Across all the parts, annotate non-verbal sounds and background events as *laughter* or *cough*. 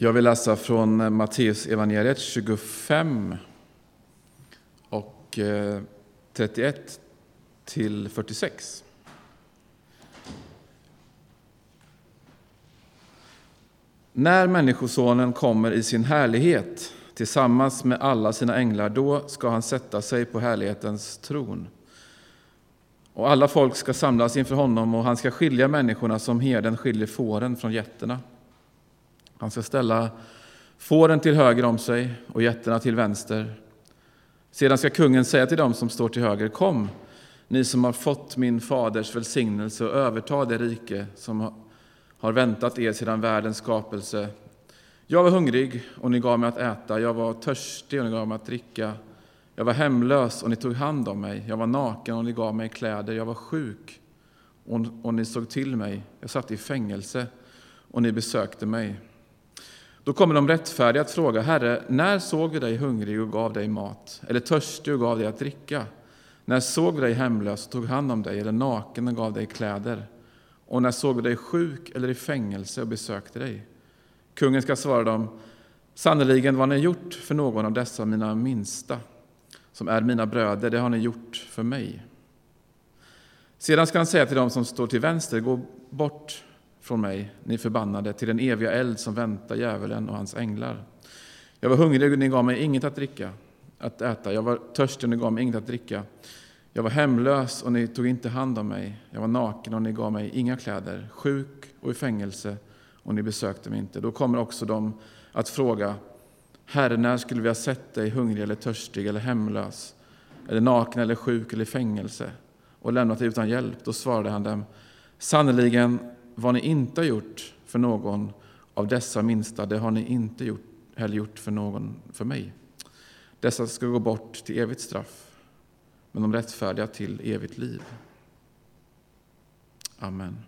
Jag vill läsa från eh, Matteus evangeliet 25 och eh, 31 till 46. När Människosonen kommer i sin härlighet tillsammans med alla sina änglar, då ska han sätta sig på härlighetens tron. Och alla folk ska samlas inför honom och han ska skilja människorna som herden skiljer fåren från getterna. Han ska ställa fåren till höger om sig och getterna till vänster. Sedan ska kungen säga till dem som står till höger, kom, ni som har fått min faders välsignelse och överta det rike som har väntat er sedan världens skapelse. Jag var hungrig och ni gav mig att äta, jag var törstig och ni gav mig att dricka. Jag var hemlös och ni tog hand om mig, jag var naken och ni gav mig kläder, jag var sjuk och, och ni såg till mig, jag satt i fängelse och ni besökte mig. Då kommer de rättfärdiga att fråga, Herre, när såg vi dig hungrig och gav dig mat, eller törstig och gav dig att dricka? När såg vi dig hemlös och tog hand om dig, eller naken och gav dig kläder? Och när såg vi dig sjuk eller i fängelse och besökte dig? Kungen ska svara dem, sannerligen vad ni gjort för någon av dessa mina minsta, som är mina bröder, det har ni gjort för mig. Sedan ska han säga till dem som står till vänster, gå bort från mig, ni förbannade, till den eviga eld som väntar djävulen och hans änglar. Jag var hungrig och ni gav mig inget att dricka, att äta. Jag var törstig och ni gav mig inget att dricka. Jag var hemlös och ni tog inte hand om mig. Jag var naken och ni gav mig inga kläder, sjuk och i fängelse och ni besökte mig inte. Då kommer också de att fråga, Herre, när skulle vi ha sett dig hungrig eller törstig eller hemlös, eller naken eller sjuk eller i fängelse och lämnat dig utan hjälp? Då svarade han dem, sannerligen vad ni inte har gjort för någon av dessa minsta, det har ni inte gjort, heller gjort för någon för mig. Dessa ska gå bort till evigt straff, men de rättfärdiga till evigt liv. Amen.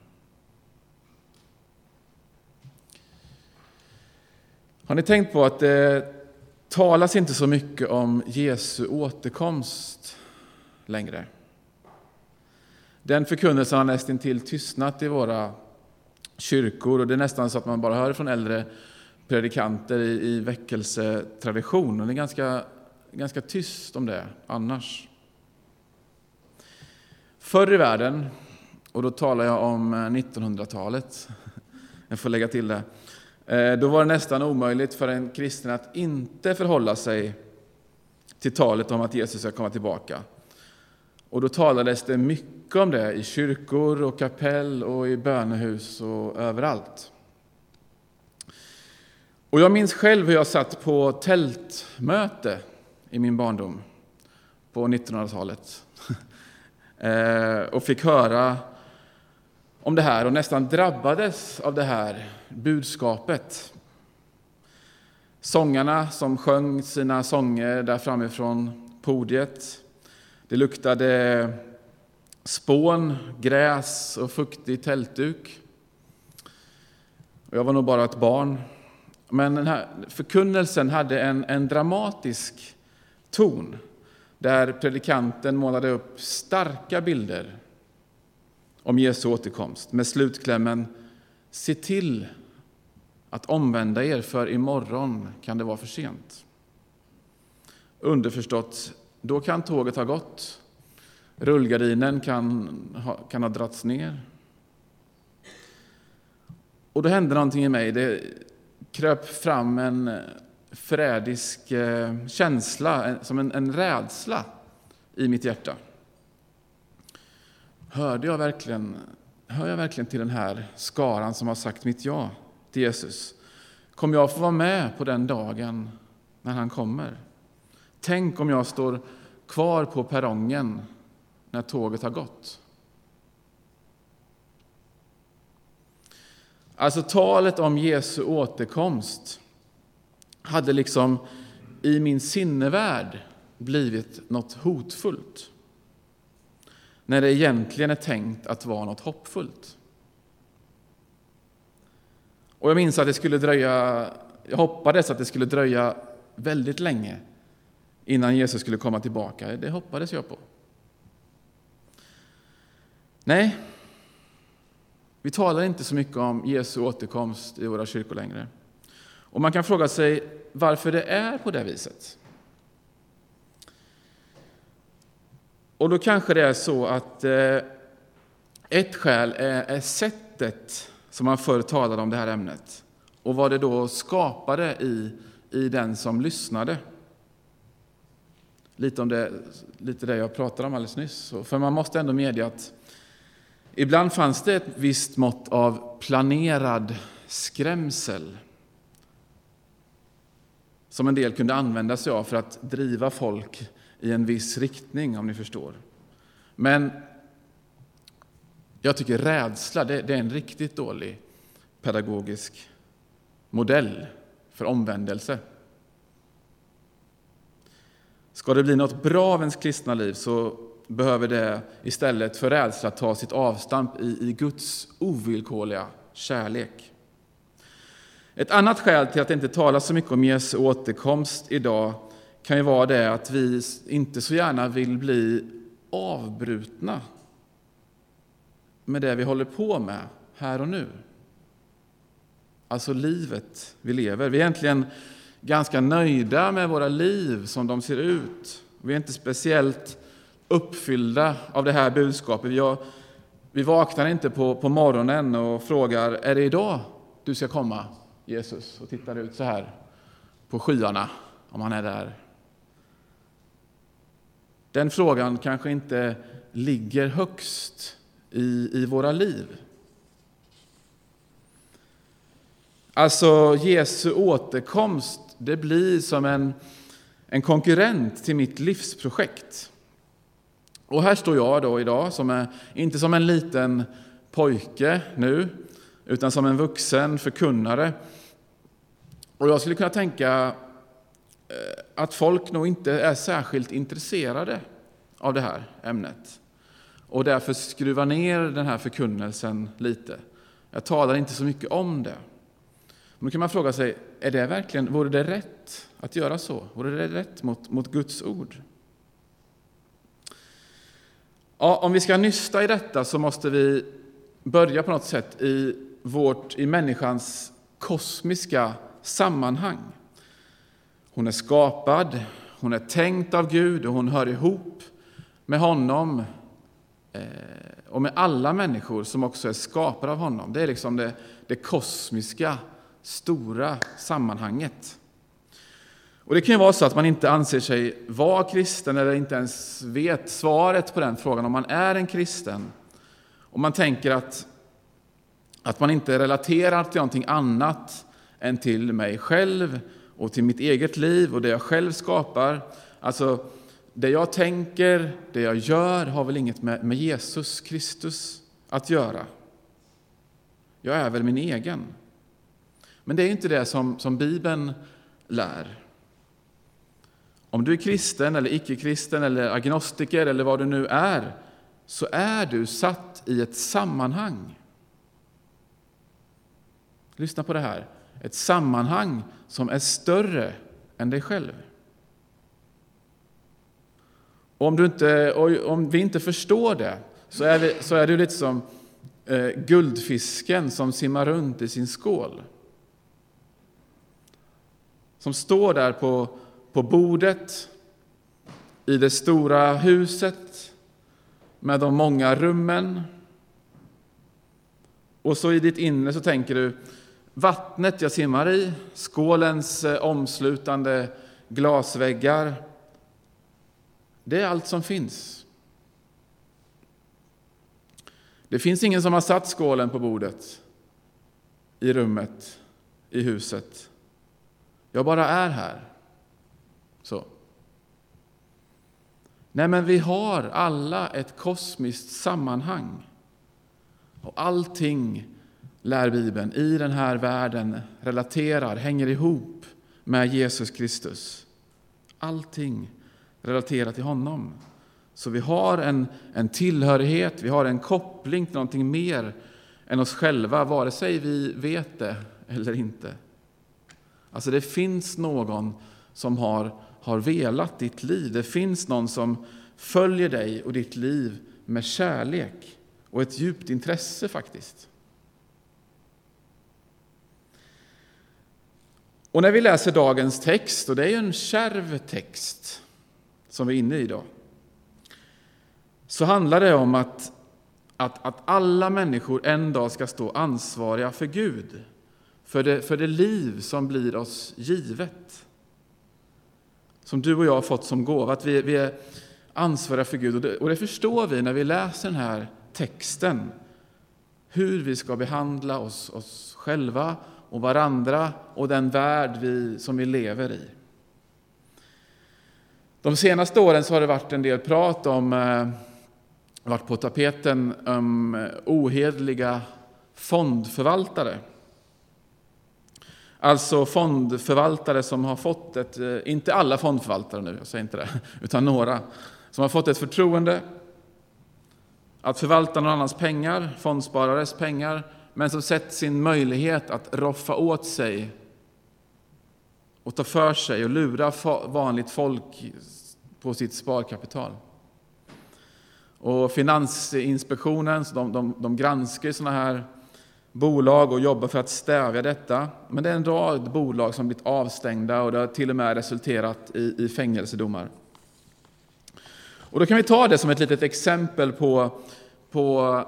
Har ni tänkt på att det talas inte så mycket om Jesu återkomst längre? Den förkunnelsen har nästan till tystnat i våra kyrkor och det är nästan så att man bara hör från äldre predikanter i, i väckelsetradition. Det är ganska, ganska tyst om det annars. Förr i världen, och då talar jag om eh, 1900-talet, jag får lägga till det, eh, då var det nästan omöjligt för en kristen att inte förhålla sig till talet om att Jesus ska komma tillbaka. Och då talades det mycket om det i kyrkor och kapell och i bönehus och överallt. Och jag minns själv hur jag satt på tältmöte i min barndom på 1900-talet *laughs* eh, och fick höra om det här och nästan drabbades av det här budskapet. Sångarna som sjöng sina sånger där framifrån podiet det luktade spån, gräs och fuktig tältduk. Jag var nog bara ett barn. Men den här förkunnelsen hade en, en dramatisk ton där predikanten målade upp starka bilder om Jesu återkomst med slutklämmen Se till att omvända er, för imorgon kan det vara för sent. Underförstått, då kan tåget ha gått. Rullgardinen kan ha, kan ha dragits ner. Och då hände någonting i mig. Det kröp fram en förrädisk eh, känsla, som en, en rädsla i mitt hjärta. Hörde jag verkligen, hör jag verkligen till den här skaran som har sagt mitt ja till Jesus? Kommer jag få vara med på den dagen när han kommer? Tänk om jag står kvar på perrongen när tåget har gått. Alltså talet om Jesu återkomst hade liksom i min sinnevärld blivit något hotfullt. När det egentligen är tänkt att vara något hoppfullt. Och jag minns att det skulle dröja, jag hoppades att det skulle dröja väldigt länge innan Jesus skulle komma tillbaka. Det hoppades jag på. Nej, vi talar inte så mycket om Jesu återkomst i våra kyrkor längre. Och man kan fråga sig varför det är på det viset. Och då kanske det är så att eh, ett skäl är, är sättet som man förr talade om det här ämnet och vad det då skapade i, i den som lyssnade. Lite om det, lite det jag pratade om alldeles nyss. För man måste ändå medge att ibland fanns det ett visst mått av planerad skrämsel som en del kunde använda sig av för att driva folk i en viss riktning, om ni förstår. Men jag tycker rädsla det, det är en riktigt dålig pedagogisk modell för omvändelse. Ska det bli något bra av ens kristna liv så behöver det istället för rädsla ta sitt avstamp i, i Guds ovillkorliga kärlek. Ett annat skäl till att det inte talas så mycket om Jesu återkomst idag kan ju vara det att vi inte så gärna vill bli avbrutna med det vi håller på med här och nu. Alltså livet vi lever. Vi är egentligen ganska nöjda med våra liv som de ser ut. Vi är inte speciellt uppfyllda av det här budskapet. Vi, vi vaknar inte på, på morgonen och frågar, är det idag du ska komma, Jesus? Och tittar ut så här på skyarna, om han är där. Den frågan kanske inte ligger högst i, i våra liv. Alltså, Jesu återkomst det blir som en, en konkurrent till mitt livsprojekt. Och här står jag då idag, som är, inte som en liten pojke nu, utan som en vuxen förkunnare. Och jag skulle kunna tänka eh, att folk nog inte är särskilt intresserade av det här ämnet och därför skruva ner den här förkunnelsen lite. Jag talar inte så mycket om det. Då kan man fråga sig, är det verkligen, vore det rätt att göra så? Vore det rätt mot, mot Guds ord? Ja, om vi ska nysta i detta så måste vi börja på något sätt i, vårt, i människans kosmiska sammanhang. Hon är skapad, hon är tänkt av Gud och hon hör ihop med honom eh, och med alla människor som också är skapade av honom. Det är liksom det, det kosmiska, stora sammanhanget. Och Det kan ju vara så att man inte anser sig vara kristen eller inte ens vet svaret på den frågan om man är en kristen. Och man tänker att, att man inte relaterar till någonting annat än till mig själv och till mitt eget liv och det jag själv skapar. Alltså, det jag tänker, det jag gör har väl inget med, med Jesus Kristus att göra. Jag är väl min egen. Men det är inte det som, som Bibeln lär. Om du är kristen eller icke-kristen eller agnostiker eller vad du nu är, så är du satt i ett sammanhang. Lyssna på det här. Ett sammanhang som är större än dig själv. om, du inte, om vi inte förstår det så är, vi, så är du lite som eh, guldfisken som simmar runt i sin skål. Som står där på, på bordet i det stora huset med de många rummen. Och så i ditt inre så tänker du vattnet jag simmar i, skålens eh, omslutande glasväggar, det är allt som finns. Det finns ingen som har satt skålen på bordet, i rummet, i huset. Jag bara är här. Så. Nej, men vi har alla ett kosmiskt sammanhang. Och allting, lär Bibeln, i den här världen relaterar, hänger ihop med Jesus Kristus. Allting relaterar till honom. Så vi har en, en tillhörighet, vi har en koppling till någonting mer än oss själva, vare sig vi vet det eller inte. Alltså det finns någon som har, har velat ditt liv. Det finns någon som följer dig och ditt liv med kärlek och ett djupt intresse faktiskt. Och när vi läser dagens text, och det är ju en kärv text som vi är inne i idag, så handlar det om att, att, att alla människor en dag ska stå ansvariga för Gud, för det, för det liv som blir oss givet. Som du och jag har fått som gåva, att vi, vi är ansvariga för Gud. Och det, och det förstår vi när vi läser den här texten, hur vi ska behandla oss, oss själva och varandra och den värld vi, som vi lever i. De senaste åren så har det varit en del prat om, eh, varit på tapeten, om eh, ohedliga fondförvaltare. Alltså fondförvaltare som har fått ett, eh, inte alla fondförvaltare nu, jag säger inte det, *laughs* utan några, som har fått ett förtroende att förvalta någon annans pengar, fondsparares pengar, men som sett sin möjlighet att roffa åt sig och ta för sig och lura vanligt folk på sitt sparkapital. Och Finansinspektionen de, de, de granskar sådana här bolag och jobbar för att stävja detta. Men det är en rad bolag som blivit avstängda och det har till och med resulterat i, i fängelsedomar. Och då kan vi ta det som ett litet exempel på, på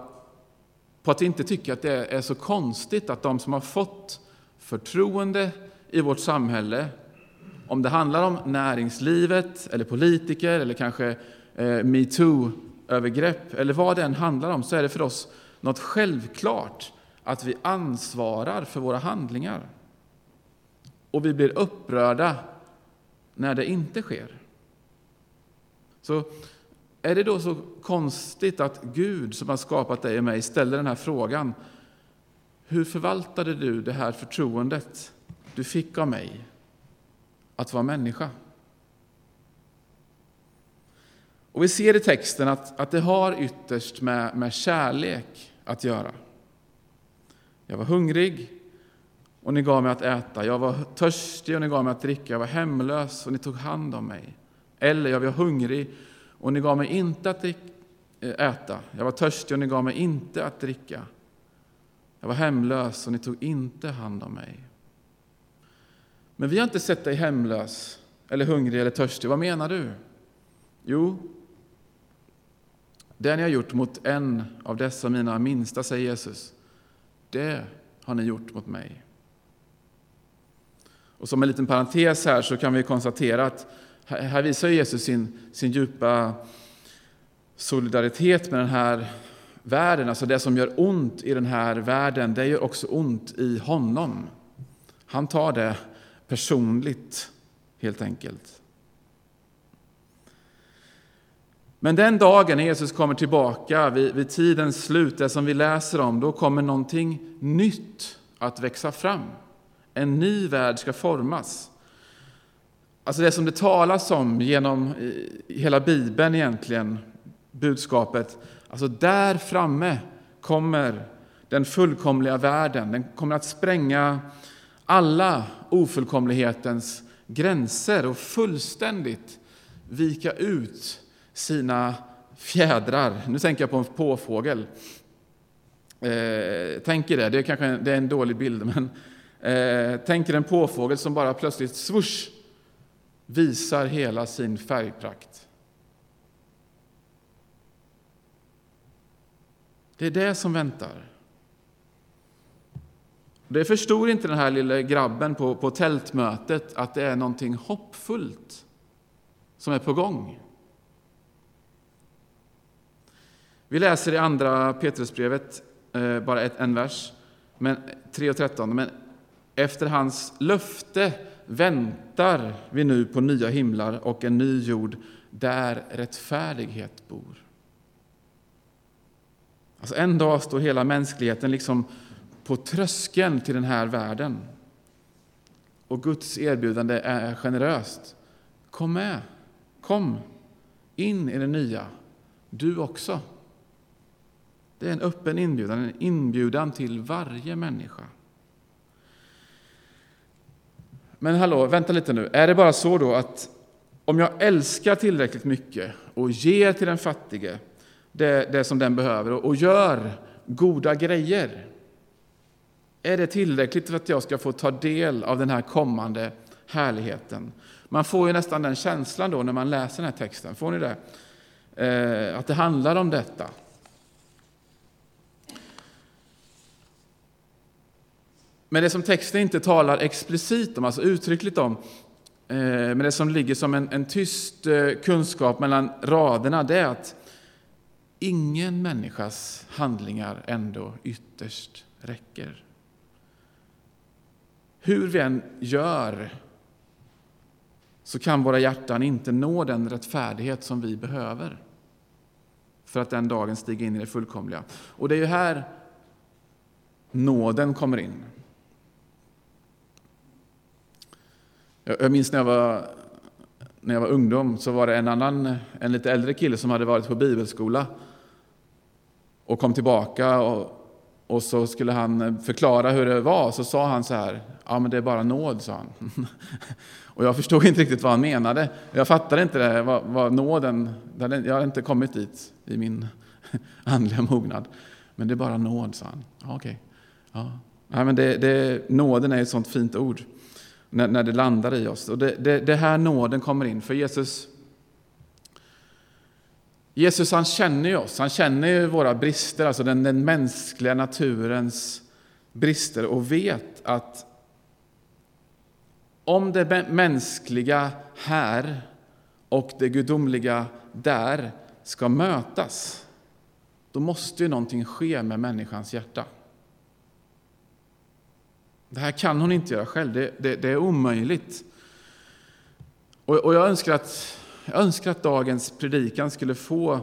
på att inte tycka att det är så konstigt att de som har fått förtroende i vårt samhälle, om det handlar om näringslivet eller politiker eller kanske eh, metoo-övergrepp eller vad det än handlar om, så är det för oss något självklart att vi ansvarar för våra handlingar. Och vi blir upprörda när det inte sker. Så är det då så konstigt att Gud som har skapat dig och mig ställer den här frågan? Hur förvaltade du det här förtroendet du fick av mig att vara människa? Och Vi ser i texten att, att det har ytterst med, med kärlek att göra. Jag var hungrig och ni gav mig att äta. Jag var törstig och ni gav mig att dricka. Jag var hemlös och ni tog hand om mig. Eller jag var hungrig och ni gav mig inte att eh, äta. Jag var törstig och ni gav mig inte att dricka. Jag var hemlös och ni tog inte hand om mig. Men vi har inte sett dig hemlös, eller hungrig eller törstig. Vad menar du? Jo, det ni har gjort mot en av dessa mina minsta, säger Jesus, det har ni gjort mot mig. Och som en liten parentes här så kan vi konstatera att här visar Jesus sin, sin djupa solidaritet med den här världen. Alltså det som gör ont i den här världen, det gör också ont i honom. Han tar det personligt, helt enkelt. Men den dagen när Jesus kommer tillbaka vid, vid tidens slut, det som vi läser om, då kommer någonting nytt att växa fram. En ny värld ska formas. Alltså det som det talas om genom hela Bibeln egentligen, budskapet, alltså där framme kommer den fullkomliga världen. Den kommer att spränga alla ofullkomlighetens gränser och fullständigt vika ut sina fjädrar. Nu tänker jag på en påfågel. Eh, tänker det, det är kanske det är en dålig bild, men eh, tänker en påfågel som bara plötsligt swoosh visar hela sin färgprakt. Det är det som väntar. Det förstod inte den här lilla grabben på, på tältmötet att det är någonting hoppfullt som är på gång. Vi läser i andra Petrusbrevet, eh, bara ett, en vers, men 3 och 13. Men efter hans löfte väntar vi nu på nya himlar och en ny jord där rättfärdighet bor. Alltså en dag står hela mänskligheten liksom på tröskeln till den här världen. Och Guds erbjudande är generöst. Kom med, kom in i det nya, du också. Det är en öppen inbjudan, en inbjudan till varje människa. Men hallå, vänta lite nu. Är det bara så då att om jag älskar tillräckligt mycket och ger till den fattige det, det som den behöver och gör goda grejer, Är det tillräckligt för att jag ska få ta del av den här kommande härligheten? Man får ju nästan den känslan då när man läser den här texten. Får ni det? Eh, att det handlar om detta. Men det som texten inte talar explicit om, alltså uttryckligt om, eh, men det som ligger som en, en tyst eh, kunskap mellan raderna, det är att ingen människas handlingar ändå ytterst räcker. Hur vi än gör så kan våra hjärtan inte nå den rättfärdighet som vi behöver för att den dagen stiga in i det fullkomliga. Och det är ju här nåden kommer in. Jag minns när jag var, när jag var ungdom så var det en annan, en lite äldre kille som hade varit på bibelskola och kom tillbaka och, och så skulle han förklara hur det var. Så sa han så här, ja men det är bara nåd, sa han. *laughs* och jag förstod inte riktigt vad han menade. Jag fattade inte det, vad, vad nåden, jag hade inte kommit dit i min *laughs* andliga mognad. Men det är bara nåd, sa han. Ja, okej. Ja. Ja, men det, det, nåden är ett sånt fint ord när, när det landar i oss. Och det, det, det här nåden kommer in, för Jesus Jesus han känner ju oss, han känner ju våra brister, alltså den, den mänskliga naturens brister och vet att om det mänskliga här och det gudomliga där ska mötas, då måste ju någonting ske med människans hjärta. Det här kan hon inte göra själv, det, det, det är omöjligt. Och, och jag, önskar att, jag önskar att dagens predikan skulle få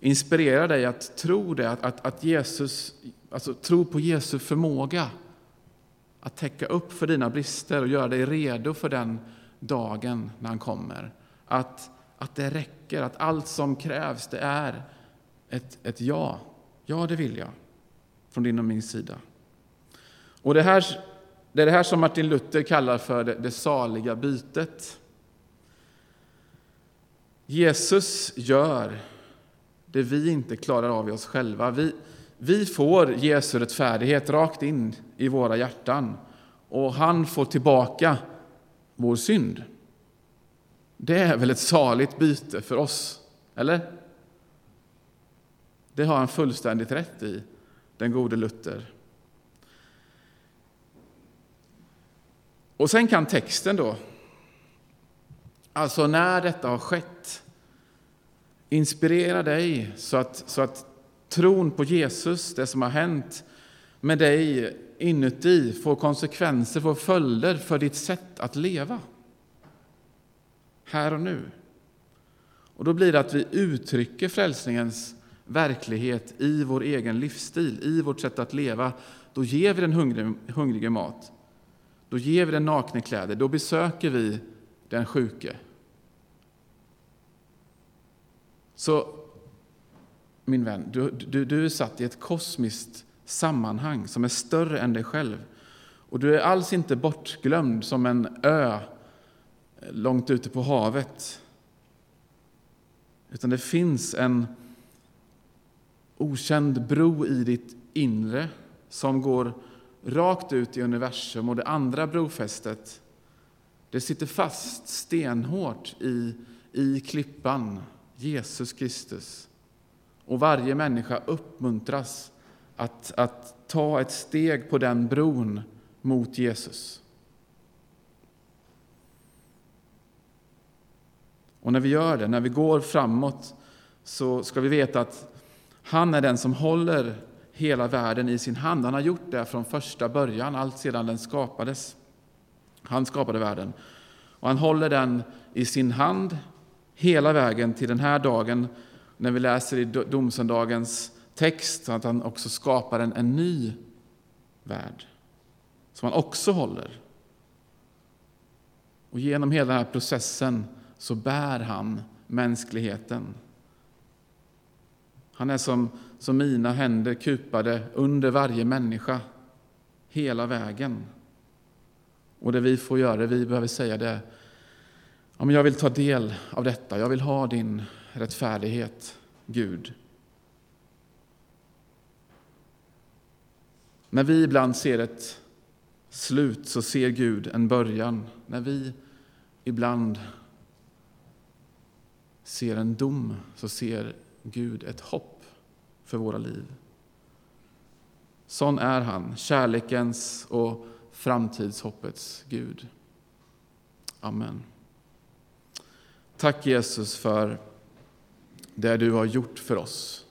inspirera dig att tro det, att, att, att Jesus, alltså tro på Jesu förmåga att täcka upp för dina brister och göra dig redo för den dagen när han kommer. Att, att det räcker, att allt som krävs det är ett, ett ja. Ja, det vill jag, från din och min sida. Och det, här, det är det här som Martin Luther kallar för det, det saliga bytet. Jesus gör det vi inte klarar av i oss själva. Vi, vi får Jesu rättfärdighet rakt in i våra hjärtan och han får tillbaka vår synd. Det är väl ett saligt byte för oss, eller? Det har han fullständigt rätt i, den gode Luther. Och sen kan texten då, alltså när detta har skett, inspirera dig så att, så att tron på Jesus, det som har hänt med dig inuti, får konsekvenser, får följder för ditt sätt att leva. Här och nu. Och då blir det att vi uttrycker frälsningens verklighet i vår egen livsstil, i vårt sätt att leva. Då ger vi den hungrige, hungrige mat. Då ger vi den nakne kläder. Då besöker vi den sjuke. Så min vän, du, du, du är satt i ett kosmiskt sammanhang som är större än dig själv. Och du är alls inte bortglömd som en ö långt ute på havet. Utan det finns en okänd bro i ditt inre som går rakt ut i universum och det andra brofästet det sitter fast stenhårt i, i klippan, Jesus Kristus. Och varje människa uppmuntras att, att ta ett steg på den bron mot Jesus. Och när vi gör det, när vi går framåt, så ska vi veta att han är den som håller hela världen i sin hand. Han har gjort det från första början, allt sedan den skapades. Han skapade världen. Och han håller den i sin hand hela vägen till den här dagen när vi läser i domsöndagens text att han också skapar en, en ny värld som han också håller. Och genom hela den här processen så bär han mänskligheten. Han är som, som mina händer kupade under varje människa hela vägen. Och det vi får göra, det vi behöver säga det ja, men jag vill ta del av detta, jag vill ha din rättfärdighet, Gud. När vi ibland ser ett slut så ser Gud en början. När vi ibland ser en dom så ser Gud ett hopp för våra liv. Sån är han, kärlekens och framtidshoppets Gud. Amen. Tack Jesus för det du har gjort för oss.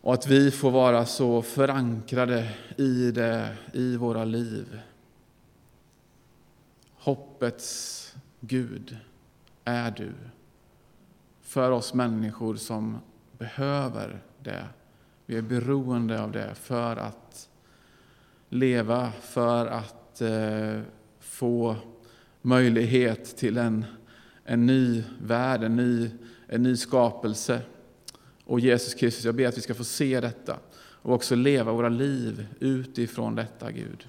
Och att vi får vara så förankrade i det i våra liv. Hoppets Gud är du för oss människor som behöver det. Vi är beroende av det för att leva, för att eh, få möjlighet till en, en ny värld, en ny, en ny skapelse. Och Jesus Kristus, jag ber att vi ska få se detta och också leva våra liv utifrån detta, Gud.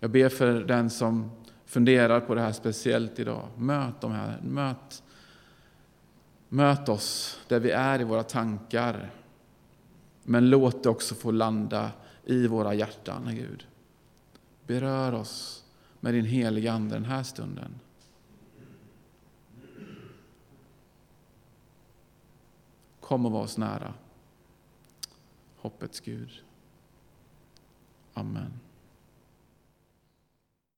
Jag ber för den som funderar på det här speciellt idag. Möt de här. Möt, möt oss där vi är i våra tankar. Men låt det också få landa i våra hjärtan, Gud. Berör oss med din heliga Ande den här stunden. Kom och var oss nära. Hoppets Gud. Amen.